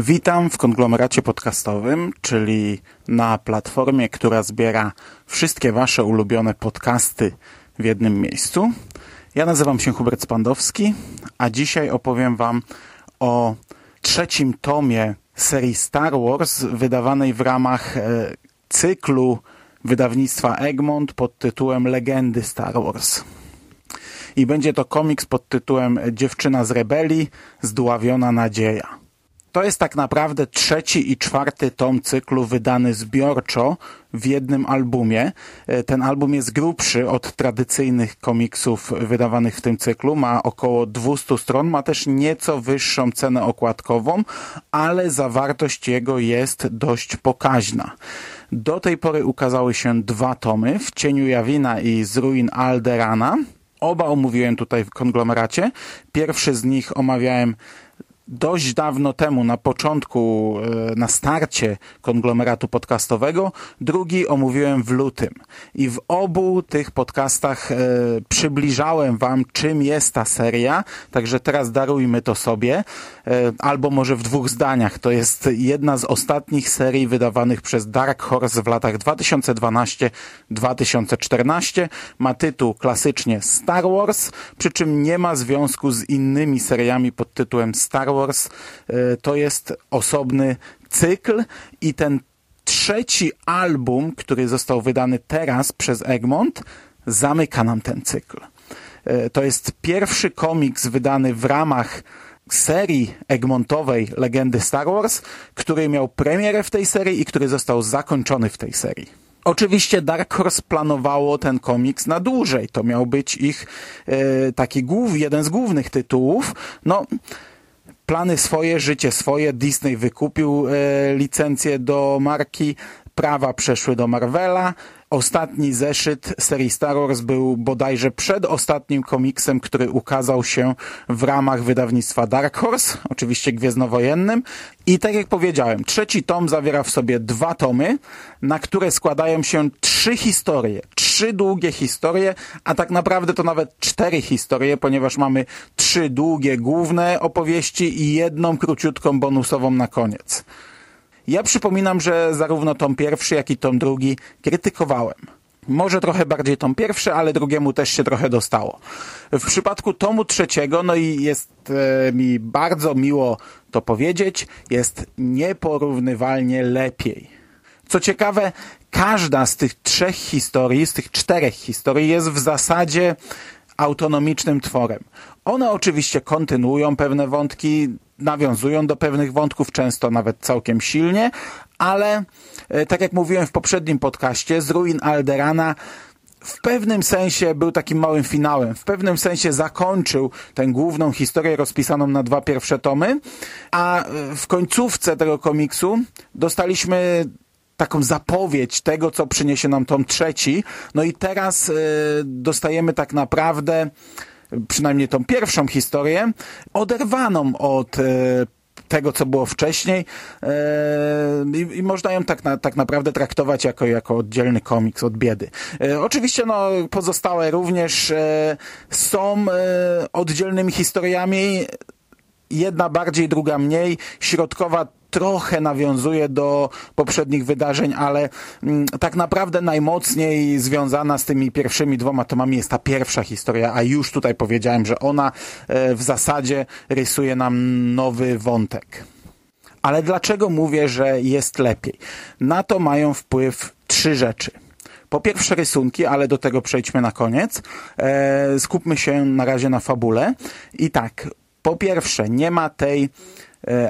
Witam w konglomeracie podcastowym, czyli na platformie, która zbiera wszystkie Wasze ulubione podcasty w jednym miejscu. Ja nazywam się Hubert Spandowski, a dzisiaj opowiem Wam o trzecim tomie serii Star Wars, wydawanej w ramach e, cyklu wydawnictwa Egmont pod tytułem Legendy Star Wars. I będzie to komiks pod tytułem Dziewczyna z rebelii, zdławiona nadzieja. To jest tak naprawdę trzeci i czwarty tom cyklu wydany zbiorczo w jednym albumie. E, ten album jest grubszy od tradycyjnych komiksów wydawanych w tym cyklu. Ma około 200 stron, ma też nieco wyższą cenę okładkową, ale zawartość jego jest dość pokaźna. Do tej pory ukazały się dwa tomy, W cieniu Jawina i Z ruin Alderana. Oba omówiłem tutaj w konglomeracie. Pierwszy z nich omawiałem dość dawno temu, na początku, e, na starcie konglomeratu podcastowego. Drugi omówiłem w lutym. I w obu tych podcastach e, przybliżałem Wam, czym jest ta seria. Także teraz darujmy to sobie. E, albo może w dwóch zdaniach. To jest jedna z ostatnich serii wydawanych przez Dark Horse w latach 2012-2014. Ma tytuł klasycznie Star Wars, przy czym nie ma związku z innymi seriami pod tytułem Star Wars Wars e, to jest osobny cykl i ten trzeci album, który został wydany teraz przez Egmont, zamyka nam ten cykl. E, to jest pierwszy komiks wydany w ramach serii Egmontowej Legendy Star Wars, który miał premierę w tej serii i który został zakończony w tej serii. Oczywiście Dark Horse planowało ten komiks na dłużej. To miał być ich e, taki głów, jeden z głównych tytułów. No, plany swoje, życie swoje. Disney wykupił e, licencję do marki, prawa przeszły do Marvela. Ostatni zeszyt serii Star Wars był bodajże przed ostatnim komiksem, który ukazał się w ramach wydawnictwa Dark Horse, oczywiście gwiezdnowojennym. I tak jak powiedziałem, trzeci tom zawiera w sobie dwa tomy, na które składają się trzy historie. Trzy długie historie, a tak naprawdę to nawet cztery historie, ponieważ mamy trzy długie główne opowieści i jedną króciutką bonusową na koniec. Ja przypominam, że zarówno tom pierwszy, jak i tom drugi krytykowałem. Może trochę bardziej tom pierwszy, ale drugiemu też się trochę dostało. W przypadku tomu trzeciego, no i jest e, mi bardzo miło to powiedzieć, jest nieporównywalnie lepiej. Co ciekawe, każda z tych trzech historii, z tych czterech historii jest w zasadzie autonomicznym tworem. One oczywiście kontynuują pewne wątki, nawiązują do pewnych wątków, często nawet całkiem silnie, ale e, tak jak mówiłem w poprzednim podcaście, z ruin Alderana w pewnym sensie był takim małym finałem. W pewnym sensie zakończył tę główną historię rozpisaną na dwa pierwsze tomy, a e, w końcówce tego komiksu dostaliśmy taką zapowiedź tego, co przyniesie nam tom trzeci. No i teraz y, dostajemy tak naprawdę przynajmniej tą pierwszą historię, oderwaną od e, tego, co było wcześniej e, i, można ją tak, na, tak naprawdę traktować jako, jako oddzielny komiks od biedy. E, oczywiście no, pozostałe również są oddzielnymi historiami, jedna bardziej, druga mniej. Środkowa trochę nawiązuje do poprzednich wydarzeń, ale mm, tak naprawdę najmocniej związana z tymi pierwszymi dwoma tomami jest ta pierwsza historia, a już tutaj powiedziałem, że ona e, w zasadzie rysuje nam nowy wątek. Ale dlaczego mówię, że jest lepiej? Na to mają wpływ trzy rzeczy. Po pierwsze rysunki, ale do tego przejdźmy na koniec. E, skupmy się na razie na fabule. I tak, po pierwsze, nie ma tej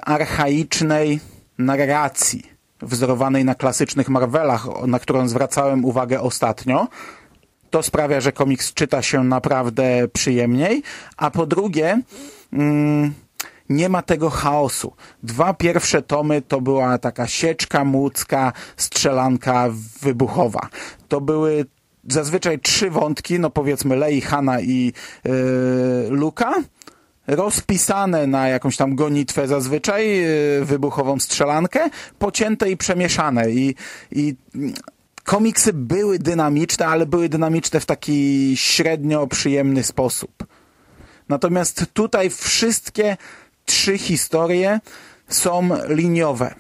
archaicznej narracji wzorowanej na klasycznych Marvelach, na którą zwracałem uwagę ostatnio. To sprawia, że komiks czyta się naprawdę przyjemniej. A po drugie, mm, nie ma tego chaosu. Dwa pierwsze tomy to była taka sieczka młódzka, strzelanka wybuchowa. To były zazwyczaj trzy wątki, no powiedzmy Lei, Hanna i yy, Luka, rozpisane na jakąś tam gonitwę zazwyczaj, yy, wybuchową strzelankę, pocięte i przemieszane i, i komiksy były dynamiczne, ale były dynamiczne w taki średnio przyjemny sposób. Natomiast tutaj wszystkie trzy historie są liniowe.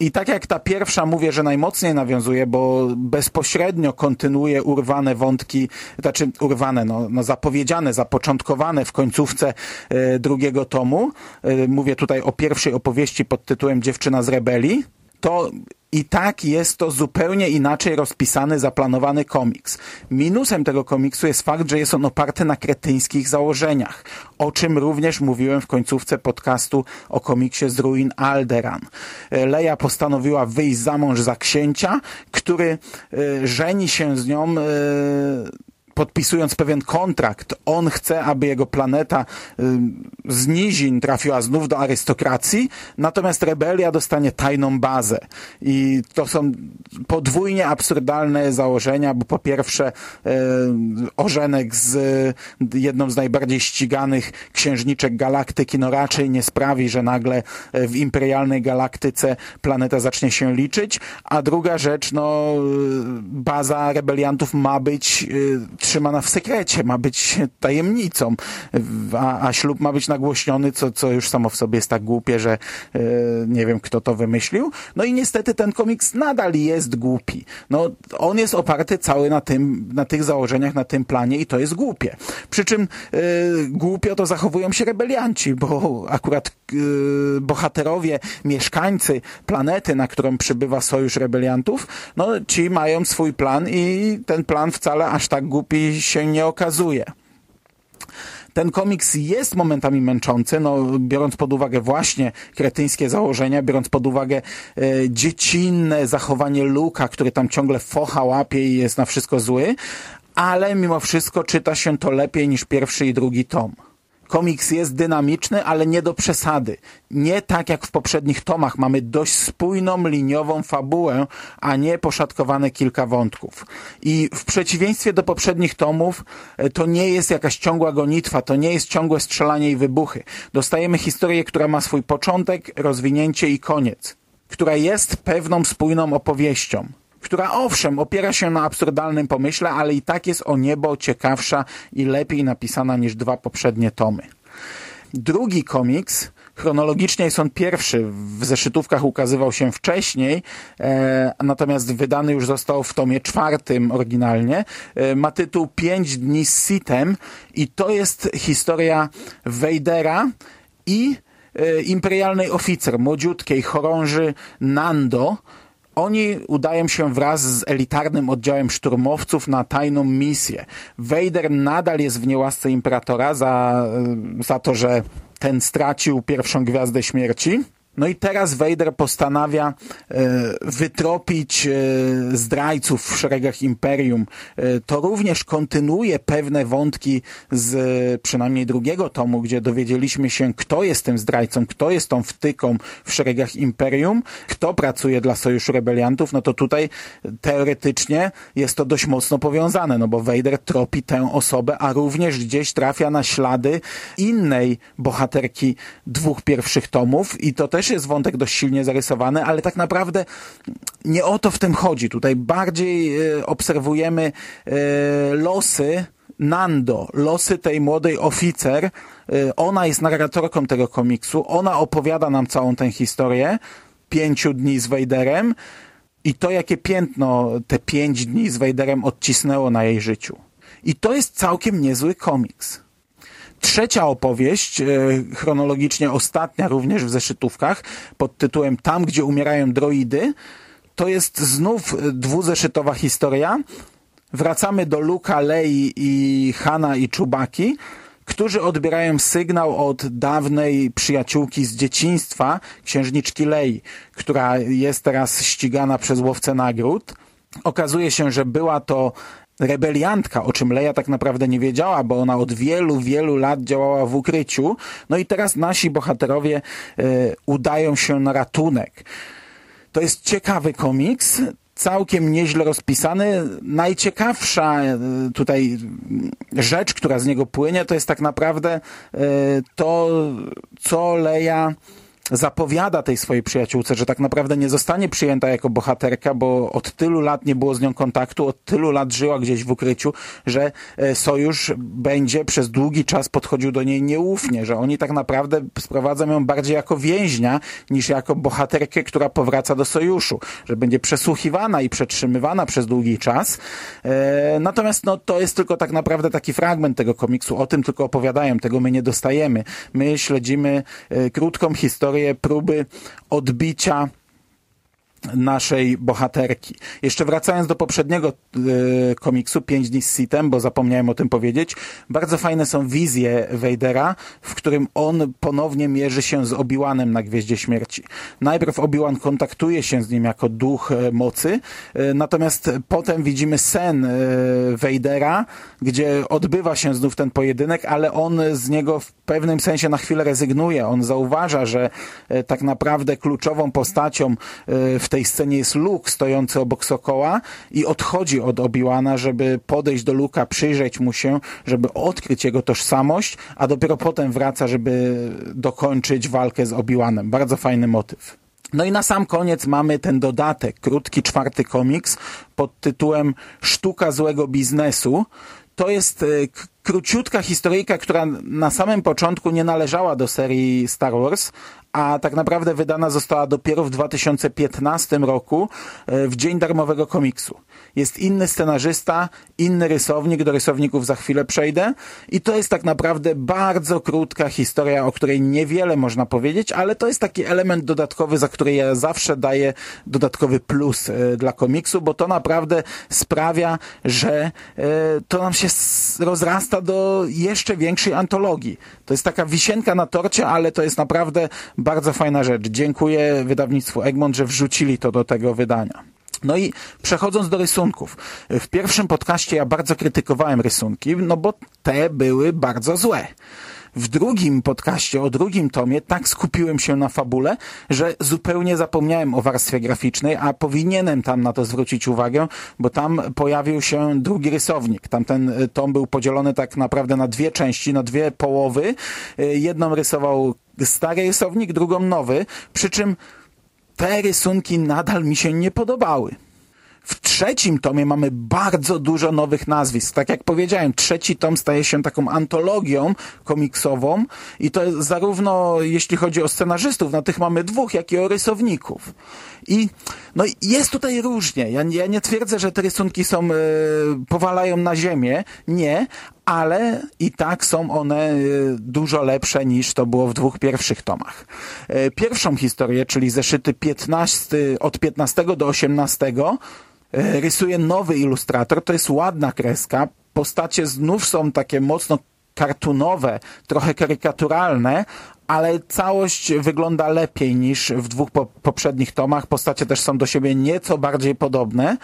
I tak jak ta pierwsza mówię, że najmocniej nawiązuje, bo bezpośrednio kontynuuje urwane wątki, znaczy urwane, no, no zapowiedziane, zapoczątkowane w końcówce e, drugiego tomu. E, mówię tutaj o pierwszej opowieści pod tytułem Dziewczyna z rebelii. To i tak jest to zupełnie inaczej rozpisany, zaplanowany komiks. Minusem tego komiksu jest fakt, że jest on oparty na kretyńskich założeniach, o czym również mówiłem w końcówce podcastu o komiksie z ruin Alderan. Leia postanowiła wyjść za mąż za księcia, który y, żeni się z nią y, podpisując pewien kontrakt, on chce, aby jego planeta y, z nizin trafiła znów do arystokracji, natomiast rebelia dostanie tajną bazę. I to są podwójnie absurdalne założenia, bo po pierwsze y, Ożenek z jedną z najbardziej ściganych księżniczek galaktyki no raczej nie sprawi, że nagle w imperialnej galaktyce planeta zacznie się liczyć, a druga rzecz, no baza rebeliantów ma być trzymana w sekrecie, ma być tajemnicą, a, a ślub ma być nagłośniony, co, co już samo w sobie jest tak głupie, że e, nie wiem, kto to wymyślił. No i niestety ten komiks nadal jest głupi. No, on jest oparty cały na tym, na tych założeniach, na tym planie i to jest głupie. Przy czym e, głupio to zachowują się rebelianci, bo akurat e, bohaterowie, mieszkańcy planety, na którą przybywa Sojusz Rebeliantów, no ci mają swój plan i ten plan wcale aż tak głupi się nie okazuje. Ten komiks jest momentami męczący, no, biorąc pod uwagę właśnie kretyńskie założenia, biorąc pod uwagę e, dziecinne zachowanie Luka, który tam ciągle focha łapie i jest na wszystko zły, ale mimo wszystko czyta się to lepiej niż pierwszy i drugi tom. Komiks jest dynamiczny, ale nie do przesady. Nie tak jak w poprzednich tomach mamy dość spójną, liniową fabułę, a nie poszatkowane kilka wątków. I w przeciwieństwie do poprzednich tomów, e, to nie jest jakaś ciągła gonitwa, to nie jest ciągłe strzelanie i wybuchy. Dostajemy historię, która ma swój początek, rozwinięcie i koniec. Która jest pewną spójną opowieścią która owszem opiera się na absurdalnym pomyśle, ale i tak jest o niebo ciekawsza i lepiej napisana niż dwa poprzednie tomy. Drugi komiks, chronologicznie jest on pierwszy, w zeszytówkach ukazywał się wcześniej, e, natomiast wydany już został w tomie czwartym oryginalnie. E, ma tytuł Pięć dni z Sitem i to jest historia Wejdera i e, imperialnej oficer, młodziutkiej chorąży Nando, oni udają się wraz z elitarnym oddziałem szturmowców na tajną misję. Vader nadal jest w niełasce Imperatora za, za to, że ten stracił pierwszą gwiazdę śmierci. No i teraz Vader postanawia e, wytropić e, zdrajców w szeregach Imperium. E, to również kontynuuje pewne wątki z przynajmniej drugiego tomu, gdzie dowiedzieliśmy się, kto jest tym zdrajcą, kto jest tą wtyką w szeregach Imperium, kto pracuje dla Sojuszu Rebeliantów. No to tutaj teoretycznie jest to dość mocno powiązane, no bo Vader tropi tę osobę, a również gdzieś trafia na ślady innej bohaterki dwóch pierwszych tomów i to też jest wątek dość silnie zarysowany, ale tak naprawdę nie o to w tym chodzi. Tutaj bardziej e, obserwujemy e, losy Nando, losy tej młodej oficer. E, ona jest narratorką tego komiksu, ona opowiada nam całą tę historię pięciu dni z Vaderem i to, jakie piętno te pięć dni z Vaderem odcisnęło na jej życiu. I to jest całkiem niezły komiks. Trzecia opowieść, e, chronologicznie ostatnia również w zeszytówkach, pod tytułem Tam, gdzie umierają droidy, to jest znów dwuzeszytowa historia. Wracamy do Luka, Lei i Hana i Czubaki, którzy odbierają sygnał od dawnej przyjaciółki z dzieciństwa, księżniczki Lei, która jest teraz ścigana przez łowcę nagród. Okazuje się, że była to rebeliantka, o czym Leia tak naprawdę nie wiedziała, bo ona od wielu, wielu lat działała w ukryciu. No i teraz nasi bohaterowie e, udają się na ratunek. To jest ciekawy komiks, całkiem nieźle rozpisany. Najciekawsza e, tutaj rzecz, która z niego płynie, to jest tak naprawdę e, to, co Leia zapowiada tej swojej przyjaciółce, że tak naprawdę nie zostanie przyjęta jako bohaterka, bo od tylu lat nie było z nią kontaktu, od tylu lat żyła gdzieś w ukryciu, że e, sojusz będzie przez długi czas podchodził do niej nieufnie, że oni tak naprawdę sprowadzą ją bardziej jako więźnia niż jako bohaterkę, która powraca do sojuszu, że będzie przesłuchiwana i przetrzymywana przez długi czas. E, natomiast no, to jest tylko tak naprawdę taki fragment tego komiksu, o tym tylko opowiadają, tego my nie dostajemy. My śledzimy e, krótką historię swoje próby odbicia naszej bohaterki. Jeszcze wracając do poprzedniego y, komiksu, 5 dni z Sitem, bo zapomniałem o tym powiedzieć, bardzo fajne są wizje Vadera, w którym on ponownie mierzy się z Obi-Wanem na Gwieździe Śmierci. Najpierw Obi-Wan kontaktuje się z nim jako duch y, mocy, y, natomiast potem widzimy sen Vadera, gdzie odbywa się znów ten pojedynek, ale on z niego w pewnym sensie na chwilę rezygnuje. On zauważa, że tak naprawdę kluczową postacią w tej scenie jest Luke stojący obok Sokoła i odchodzi od Obi-Wana, żeby podejść do Luka, przyjrzeć mu się, żeby odkryć jego tożsamość, a dopiero potem wraca, żeby dokończyć walkę z Obi-Wanem. Bardzo fajny motyw. No i na sam koniec mamy ten dodatek, krótki czwarty komiks pod tytułem Sztuka złego biznesu. To jest e, króciutka historyjka, która na samym początku nie należała do serii Star Wars, a tak naprawdę wydana została dopiero w 2015 roku e, w dzień darmowego komiksu. Jest inny scenarzysta, inny rysownik, do rysowników za chwilę przejdę i to jest tak naprawdę bardzo krótka historia, o której niewiele można powiedzieć, ale to jest taki element dodatkowy, za który ja zawsze daję dodatkowy plus e, dla komiksu, bo to naprawdę sprawia, że e, to nam się rozrasta do jeszcze większej antologii. To jest taka wisienka na torcie, ale to jest naprawdę bardzo fajna rzecz. Dziękuję wydawnictwu Egmont, że wrzucili to do tego wydania. No i przechodząc do rysunków. W pierwszym podcaście ja bardzo krytykowałem rysunki, no bo te były bardzo złe. W drugim podcaście, o drugim tomie, tak skupiłem się na fabule, że zupełnie zapomniałem o warstwie graficznej, a powinienem tam na to zwrócić uwagę, bo tam pojawił się drugi rysownik. Tamten tom był podzielony tak naprawdę na dwie części, na dwie połowy. Jedną rysował stary rysownik, drugą nowy, przy czym te rysunki nadal mi się nie podobały. W trzecim tomie mamy bardzo dużo nowych nazwisk. Tak jak powiedziałem, trzeci tom staje się taką antologią komiksową i to zarówno jeśli chodzi o scenarzystów, no tych mamy dwóch, jak i o rysowników. I no jest tutaj różnie. Ja, ja nie twierdzę, że te rysunki są, e, powalają na ziemię. Nie, ale i tak są one e, dużo lepsze niż to było w dwóch pierwszych tomach. E, pierwszą historię, czyli zeszyty 15, od 15 do 18 E, rysuje nowy ilustrator. To jest ładna kreska. Postacie znów są takie mocno kartunowe, trochę karykaturalne, ale całość wygląda lepiej niż w dwóch po poprzednich tomach. Postacie też są do siebie nieco bardziej podobne.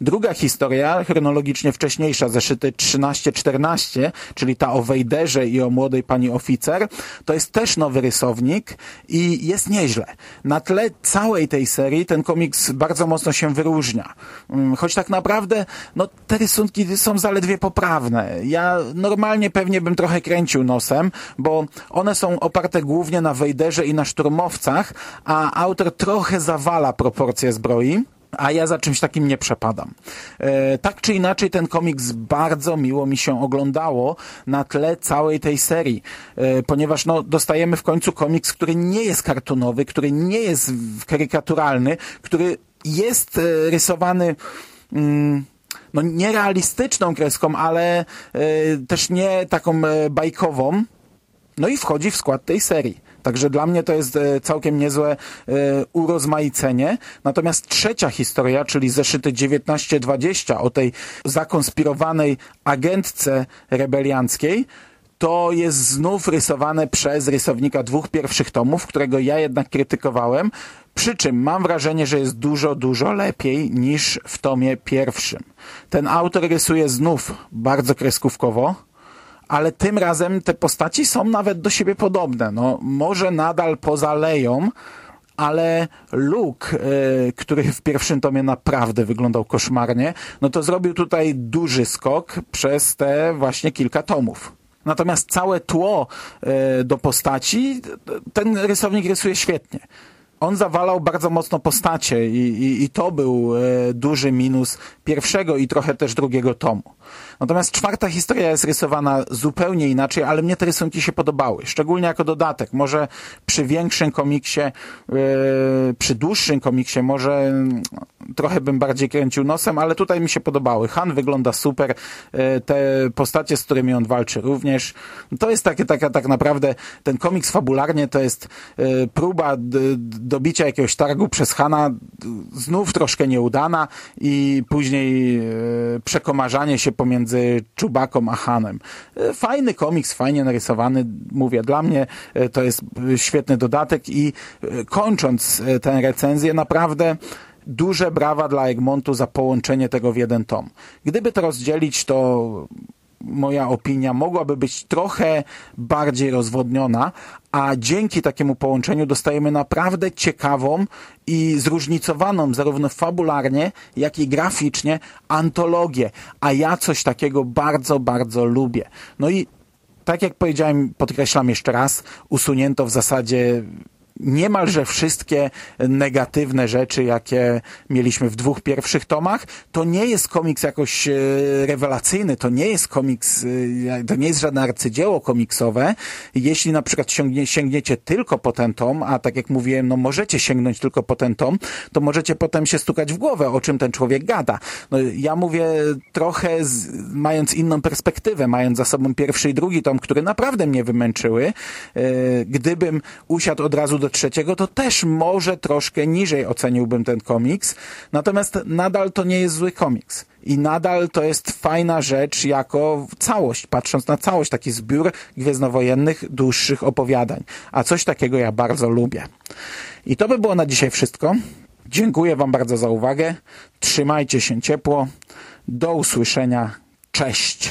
Druga historia, chronologicznie wcześniejsza, zeszyty 13-14, czyli ta o Wejderze i o młodej pani oficer, to jest też nowy rysownik i jest nieźle. Na tle całej tej serii ten komiks bardzo mocno się wyróżnia. Mm, choć tak naprawdę, no, te rysunki są zaledwie poprawne. Ja normalnie pewnie bym trochę kręcił nosem, bo one są oparte głównie na Wejderze i na szturmowcach, a autor trochę zawala proporcje zbroi. A ja za czymś takim nie przepadam. E, tak czy inaczej, ten komiks bardzo miło mi się oglądało na tle całej tej serii, e, ponieważ no, dostajemy w końcu komiks, który nie jest kartunowy, który nie jest karykaturalny, który jest e, rysowany. Mm, no, nierealistyczną kreską, ale też nie taką bajkową, no i wchodzi w skład tej serii. Także dla mnie to jest e, całkiem niezłe e, urozmaicenie. Natomiast trzecia historia, czyli zeszyty 19-20 o tej zakonspirowanej agentce rebelianckiej, to jest znów rysowane przez rysownika dwóch pierwszych tomów, którego ja jednak krytykowałem. Przy czym mam wrażenie, że jest dużo, dużo lepiej niż w tomie pierwszym. Ten autor rysuje znów bardzo kreskówkowo, ale tym razem te postaci są nawet do siebie podobne. No, może nadal poza Leją, ale Luke, y, który w pierwszym tomie naprawdę wyglądał koszmarnie, no to zrobił tutaj duży skok przez te właśnie kilka tomów. Natomiast całe tło y, do postaci ten rysownik rysuje świetnie on zawalał bardzo mocno postacie i, i, i to był e, duży minus pierwszego i trochę też drugiego tomu. Natomiast czwarta historia jest rysowana zupełnie inaczej, ale mnie te rysunki się podobały, szczególnie jako dodatek. Może przy większym komiksie, e, przy dłuższym komiksie może mm, trochę bym bardziej kręcił nosem, ale tutaj mi się podobały. Han wygląda super, e, te postacie, z którymi on walczy również. To jest takie, taka tak naprawdę, ten komiks fabularnie to jest e, dobicia jakiegoś targu przez Hana, znów troszkę nieudana i później e, przekomarzanie się pomiędzy Czubaką a Hanem. Fajny komiks, fajnie narysowany, mówię, dla mnie to jest świetny dodatek i kończąc tę recenzję, naprawdę duże brawa dla Egmontu za połączenie tego w jeden tom. Gdyby to rozdzielić, to moja opinia mogłaby być trochę bardziej rozwodniona, a dzięki takiemu połączeniu dostajemy naprawdę ciekawą i zróżnicowaną zarówno fabularnie, jak i graficznie antologię, a ja coś takiego bardzo, bardzo lubię. No i tak jak powiedziałem, podkreślam jeszcze raz, usunięto w zasadzie niemalże wszystkie negatywne rzeczy, jakie mieliśmy w dwóch pierwszych tomach. To nie jest komiks jakoś e, rewelacyjny, to nie jest komiks, e, to nie jest żadne arcydzieło komiksowe. Jeśli na przykład sięgnie, sięgniecie tylko po ten tom, a tak jak mówiłem, no możecie sięgnąć tylko po ten tom, to możecie potem się stukać w głowę, o czym ten człowiek gada. No, ja mówię trochę z, mając inną perspektywę, mając za sobą pierwszy i drugi tom, które naprawdę mnie wymęczyły. E, gdybym usiadł od razu do trzeciego, to też może troszkę niżej oceniłbym ten komiks. Natomiast nadal to nie jest zły komiks. I nadal to jest fajna rzecz jako całość, patrząc na całość, taki zbiór gwiezdnowojennych, dłuższych opowiadań. A coś takiego ja bardzo lubię. I to by było na dzisiaj wszystko. Dziękuję Wam bardzo za uwagę. Trzymajcie się ciepło. Do usłyszenia. Cześć.